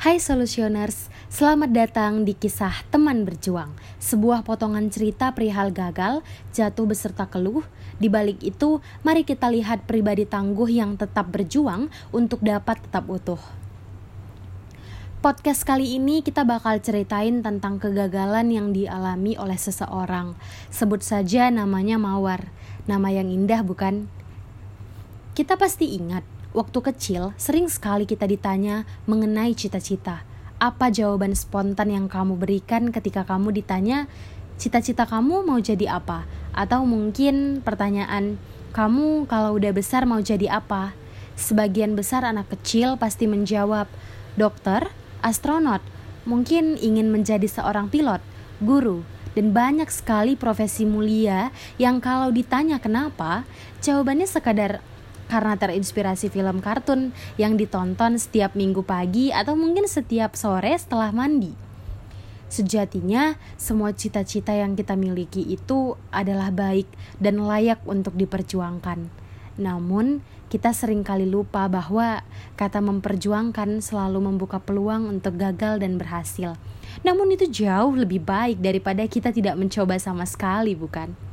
Hai Solutioners, selamat datang di kisah teman berjuang Sebuah potongan cerita perihal gagal, jatuh beserta keluh. Di balik itu, mari kita lihat pribadi tangguh yang tetap berjuang untuk dapat tetap utuh. Podcast kali ini kita bakal ceritain tentang kegagalan yang dialami oleh seseorang. Sebut saja namanya Mawar. Nama yang indah bukan? Kita pasti ingat Waktu kecil, sering sekali kita ditanya mengenai cita-cita. Apa jawaban spontan yang kamu berikan ketika kamu ditanya, cita-cita kamu mau jadi apa? Atau mungkin pertanyaan, kamu kalau udah besar mau jadi apa? Sebagian besar anak kecil pasti menjawab, dokter, astronot, mungkin ingin menjadi seorang pilot, guru, dan banyak sekali profesi mulia yang kalau ditanya kenapa, jawabannya sekadar karena terinspirasi film kartun yang ditonton setiap minggu pagi atau mungkin setiap sore setelah mandi. Sejatinya, semua cita-cita yang kita miliki itu adalah baik dan layak untuk diperjuangkan. Namun, kita sering kali lupa bahwa kata memperjuangkan selalu membuka peluang untuk gagal dan berhasil. Namun itu jauh lebih baik daripada kita tidak mencoba sama sekali, bukan?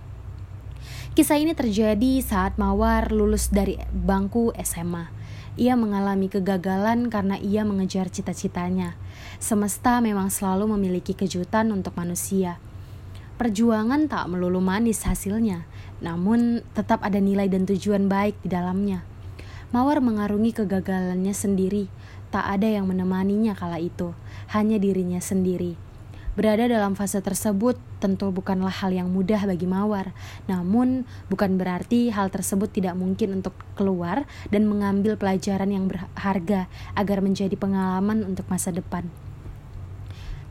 Kisah ini terjadi saat Mawar lulus dari bangku SMA. Ia mengalami kegagalan karena ia mengejar cita-citanya. Semesta memang selalu memiliki kejutan untuk manusia. Perjuangan tak melulu manis hasilnya, namun tetap ada nilai dan tujuan baik di dalamnya. Mawar mengarungi kegagalannya sendiri, tak ada yang menemaninya kala itu, hanya dirinya sendiri. Berada dalam fase tersebut tentu bukanlah hal yang mudah bagi Mawar, namun bukan berarti hal tersebut tidak mungkin untuk keluar dan mengambil pelajaran yang berharga agar menjadi pengalaman untuk masa depan.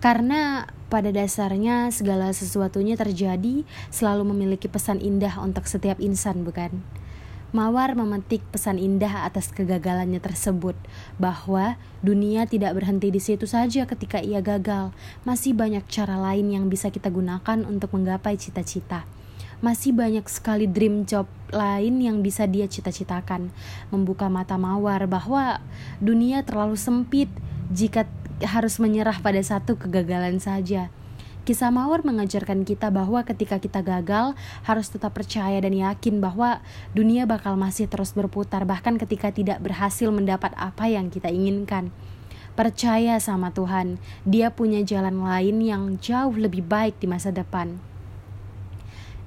Karena pada dasarnya segala sesuatunya terjadi selalu memiliki pesan indah untuk setiap insan, bukan? Mawar memetik pesan indah atas kegagalannya tersebut, bahwa dunia tidak berhenti di situ saja ketika ia gagal. Masih banyak cara lain yang bisa kita gunakan untuk menggapai cita-cita. Masih banyak sekali dream job lain yang bisa dia cita-citakan. Membuka mata Mawar bahwa dunia terlalu sempit jika harus menyerah pada satu kegagalan saja. Kisah Mawar mengajarkan kita bahwa ketika kita gagal, harus tetap percaya dan yakin bahwa dunia bakal masih terus berputar, bahkan ketika tidak berhasil mendapat apa yang kita inginkan. Percaya sama Tuhan, Dia punya jalan lain yang jauh lebih baik di masa depan.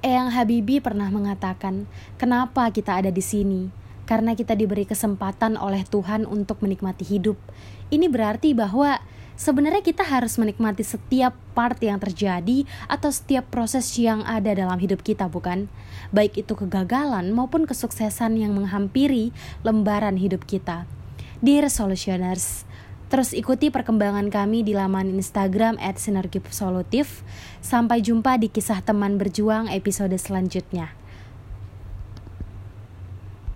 Eyang Habibi pernah mengatakan, "Kenapa kita ada di sini? Karena kita diberi kesempatan oleh Tuhan untuk menikmati hidup." Ini berarti bahwa sebenarnya kita harus menikmati setiap part yang terjadi atau setiap proses yang ada dalam hidup kita, bukan? Baik itu kegagalan maupun kesuksesan yang menghampiri lembaran hidup kita. Dear Solutioners, Terus ikuti perkembangan kami di laman Instagram at Sampai jumpa di kisah teman berjuang episode selanjutnya.